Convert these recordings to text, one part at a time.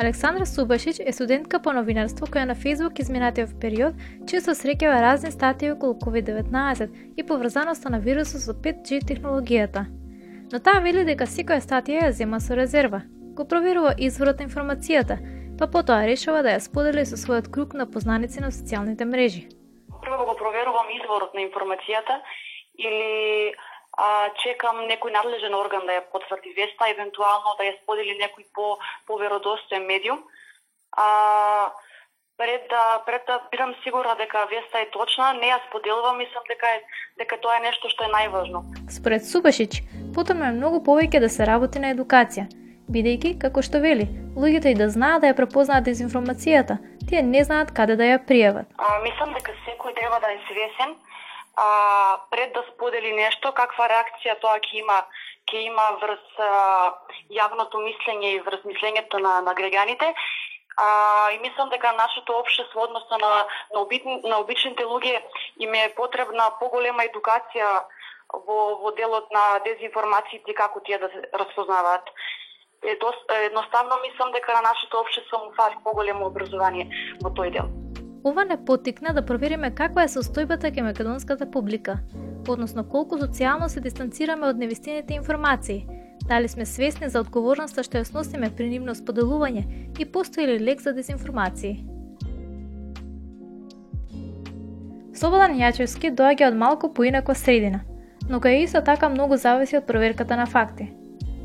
Александра Субашич е студентка по новинарство која на Facebook изминатиот период често среќава разни статии околу COVID-19 и поврзаноста на вирусот со 5G технологијата. Но таа вели дека секоја статија ја зема со резерва. Го проверува изворот на информацијата, па потоа решава да ја сподели со својот круг на познаници на социјалните мрежи. Прво да го проверувам изворот на информацијата или а, чекам некој надлежен орган да ја потврди веста, евентуално да ја сподели некој по поверодостоен медиум. А, пред да пред да бидам сигурна дека веста е точна, не ја споделувам, мислам дека е дека тоа е нешто што е најважно. Според Субашич, потrebno е многу повеќе да се работи на едукација, бидејќи, како што вели, луѓето и да знаат да ја препознаат дезинформацијата, тие не знаат каде да ја пријават. А, мислам дека секој треба да е свесен а, пред да сподели нешто, каква реакција тоа ќе има ќе има врз а, јавното мислење и врз мислењето на, на граѓаните. А, и мислам дека нашето општество, односно на, на, обит, на обичните луѓе, им е потребна поголема едукација во, во делот на дезинформациите како тие да се распознаваат. Е, едноставно мислам дека на нашето општество му фали поголемо образование во тој дел. Ова не потикна да провериме каква е состојбата кај македонската публика, односно колку социјално се дистанцираме од невистините информации, дали сме свесни за одговорноста што ја сносиме при нивно споделување и постои ли лек за дезинформации. Слободан Јачевски доаѓа од малку поинако средина, но кај исто така многу зависи од проверката на факти.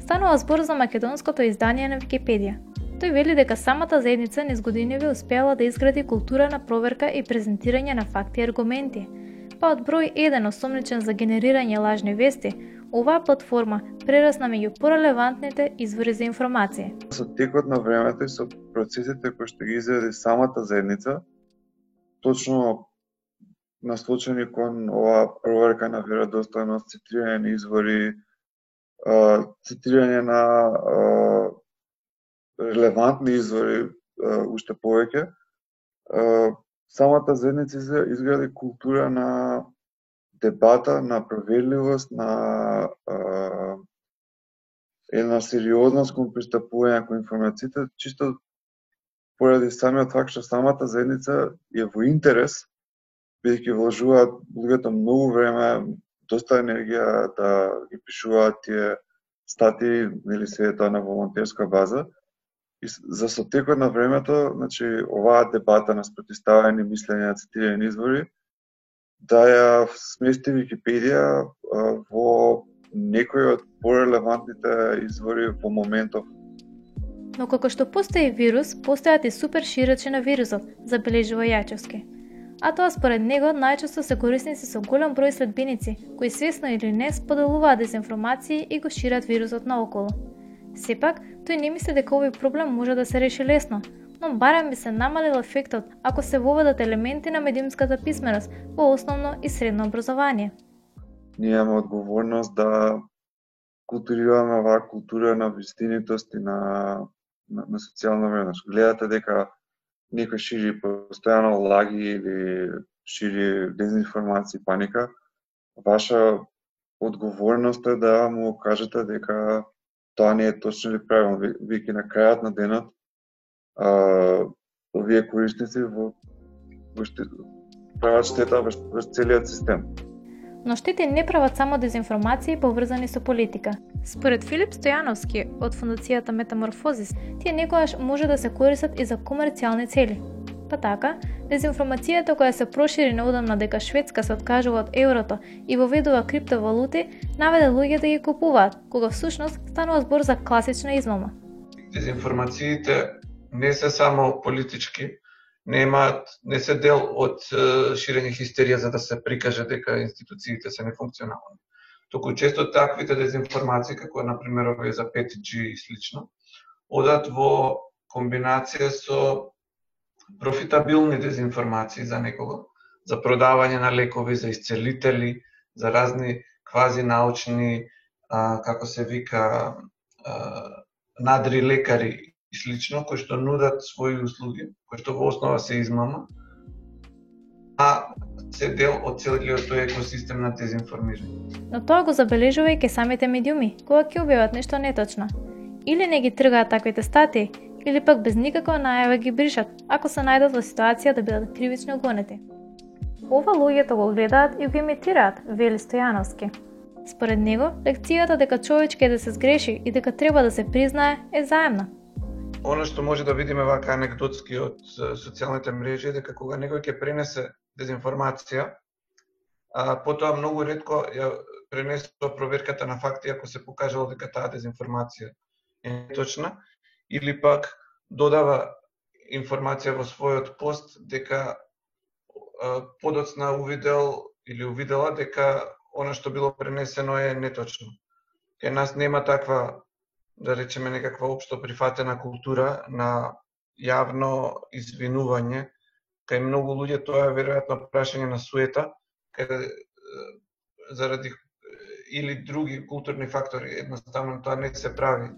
Станува збор за македонското издание на Википедија – Тој вели дека самата заедница низ годиниви успеала да изгради култура на проверка и презентирање на факти и аргументи. Па од број 1 осомничен за генерирање лажни вести, оваа платформа прерасна меѓу порелевантните извори за информација. Со текот на времето и со процесите кои што ги изради самата заедница, точно наслучени кон оваа проверка на веродостојност, цитирање на извори, цитирање на релевантни извори уште повеќе. Самата заедница изгради култура на дебата, на проверливост, на една сериозност кон пристапување кон информациите, чисто поради самиот факт што самата заедница е во интерес, бидејќи вложуваат луѓето многу време, доста енергија да ги пишуваат тие статии, нели се тоа на волонтерска база, И за со текот на времето, значи, оваа дебата на мислење на цитирани извори, да ја смести Википедија во некој од порелевантните извори во моментов. Но како што постои вирус, постојат и супер широчи на вирусот, забележува Јачевски. А тоа според него најчесто се корисници со голем број следбеници, кои свесно или не споделуваат дезинформации и го шират вирусот наоколу. Сепак, тој не мисли дека овој проблем може да се реши лесно, но барем би се намалил ефектот ако се воведат елементи на медиумската писменост во основно и средно образование. Ние имаме одговорност да културираме оваа култура на вистинитост и на, на, на социјална вредност. Гледате дека некој шири постојано лаги или шири дезинформација и паника, ваша одговорност е да му кажете дека тоа не е точно или правилно. Веќе на крајот на денот, а, овие корисници во, во ште, прават штета во, во целиот систем. Но штети не прават само дезинформации поврзани со политика. Според Филип Стојановски од фундацијата Метаморфозис, тие некогаш може да се користат и за комерцијални цели. Па така, дезинформацијата која се прошири неодамна дека Шведска се откажува од еврото и воведува криптовалути, наведе луѓе да ги купуваат, кога всушност станува збор за класична измама. Дезинформациите не се само политички, немаат, не се дел од ширење хистерија за да се прикаже дека институциите се нефункционални. Току често таквите дезинформации, како на пример овие за 5G и слично, одат во комбинација со профитабилни дезинформации за некого, за продавање на лекови, за исцелители, за разни квази научни, а, како се вика, а, надри лекари и слично, кои што нудат своји услуги, кои што во основа се измама, а се дел од целиот тој екосистем на дезинформирање. Но тоа го забележува и ке самите медиуми, кога ќе објават нешто неточно. Или не ги тргаат таквите статии, или пак без никаква најава ги бришат, ако се најдат во ситуација да бидат кривично гонети. Ова луѓето го гледаат и го имитираат, вели Стојановски. Според него, лекцијата дека човечке да се сгреши и дека треба да се признае е заемна. Оно што може да видиме вака анекдотски од социјалните мрежи е дека кога некој ќе пренесе дезинформација, а потоа многу ретко ја пренесува проверката на факти ако се покажало дека таа дезинформација е неточна или пак додава информација во својот пост дека подоцна увидел или увидела дека она што било пренесено е неточно. Кај нас нема таква, да речеме, некаква општо прифатена култура на јавно извинување. Кај многу луѓе тоа е веројатно прашање на суета, кај, заради или други културни фактори, едноставно тоа не се прави.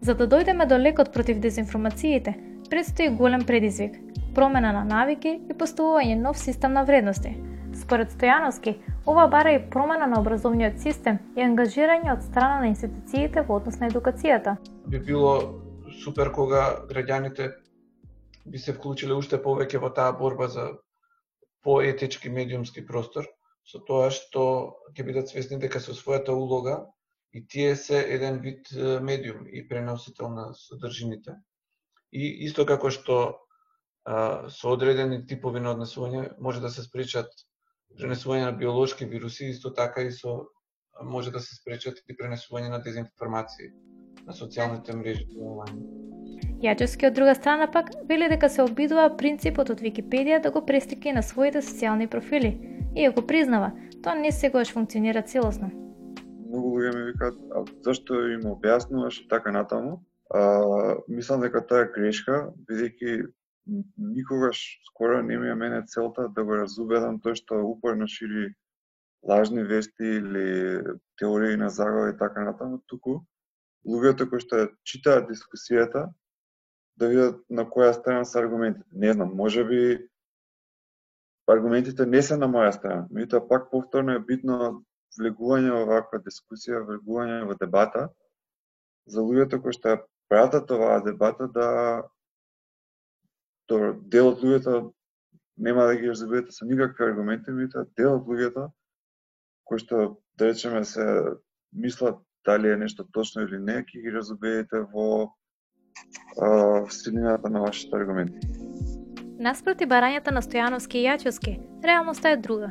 За да дојдеме до лекот против дезинформациите, предстои голем предизвик – промена на навики и поставување нов систем на вредности. Според Стојановски, ова бара и промена на образовниот систем и ангажирање од страна на институциите во однос на едукацијата. Би било супер кога граѓаните би се вклучиле уште повеќе во таа борба за поетички медиумски простор, со тоа што ќе бидат свесни дека со својата улога и тие се еден вид медиум и преносител на содржините. И исто како што а, со одредени типови на однесување може да се спречат пренесување на биолошки вируси, исто така и со може да се спречат и пренесување на дезинформации на социјалните мрежи онлайн. Јаджевски од друга страна пак вели дека се обидува принципот од Википедија да го престики на своите социјални профили, Иако признава, тоа не секогаш функционира целосно. Многу луѓе ми викаат, а зашто им објаснуваш така натаму? А, мислам дека таа грешка, бидејќи никогаш скоро не ми е мене целта да го разубедам тој што упорно шири лажни вести или теории на загава и така натаму, туку луѓето кои што читаат дискусијата да видат на која страна се аргументите. Не знам, може би аргументите не се на моја страна, меѓутоа пак повторно е битно влегување во ваква дискусија, влегување во дебата, за луѓето кои што ја пратат оваа дебата да добро, дел од луѓето нема да ги разберете со никакви аргументи, меѓутоа дел од луѓето кои што да речеме се мислат дали е нешто точно или не, ќе ги разубедите во а, силината на вашите аргументи. Наспроти барањата на Стојановски и Јачевски, реалноста е друга.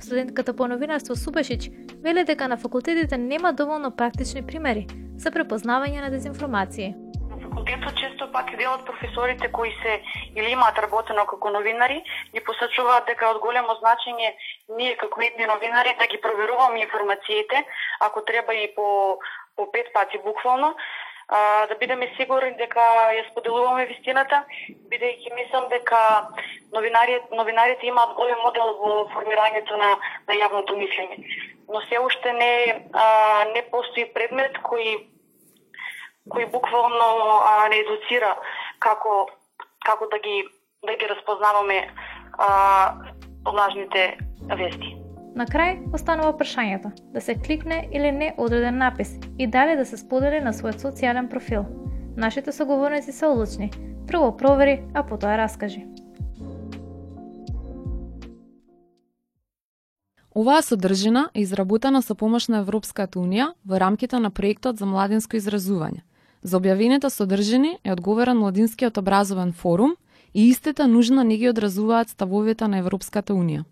Студентката по новинарство Субешич вели дека на факултетите нема доволно практични примери за препознавање на дезинформации. На факултетот често пак дел од професорите кои се или имаат работено како новинари ги посачуваат дека од големо значење ние како едни новинари да ги проверуваме информациите, ако треба и по по пет пати буквално, а, да бидеме сигурни дека ја споделуваме вистината, бидејќи мислам дека новинарите, новинарите имаат голем модел во формирањето на, на јавното мислење. Но се уште не, а, не постои предмет кој кој буквално а, не едуцира како како да ги да ги разпознаваме а, лажните вести. На крај останува прашањето да се кликне или не одреден напис и дали да се сподели на својот социјален профил. Нашите соговорници се одлучни. Прво провери, а потоа раскажи. Оваа содржина е изработена со помош на Европската Унија во рамките на проектот за младинско изразување. За објавените содржини е одговорен Младинскиот образовен форум и истите нужно не ги одразуваат ставовите на Европската Унија.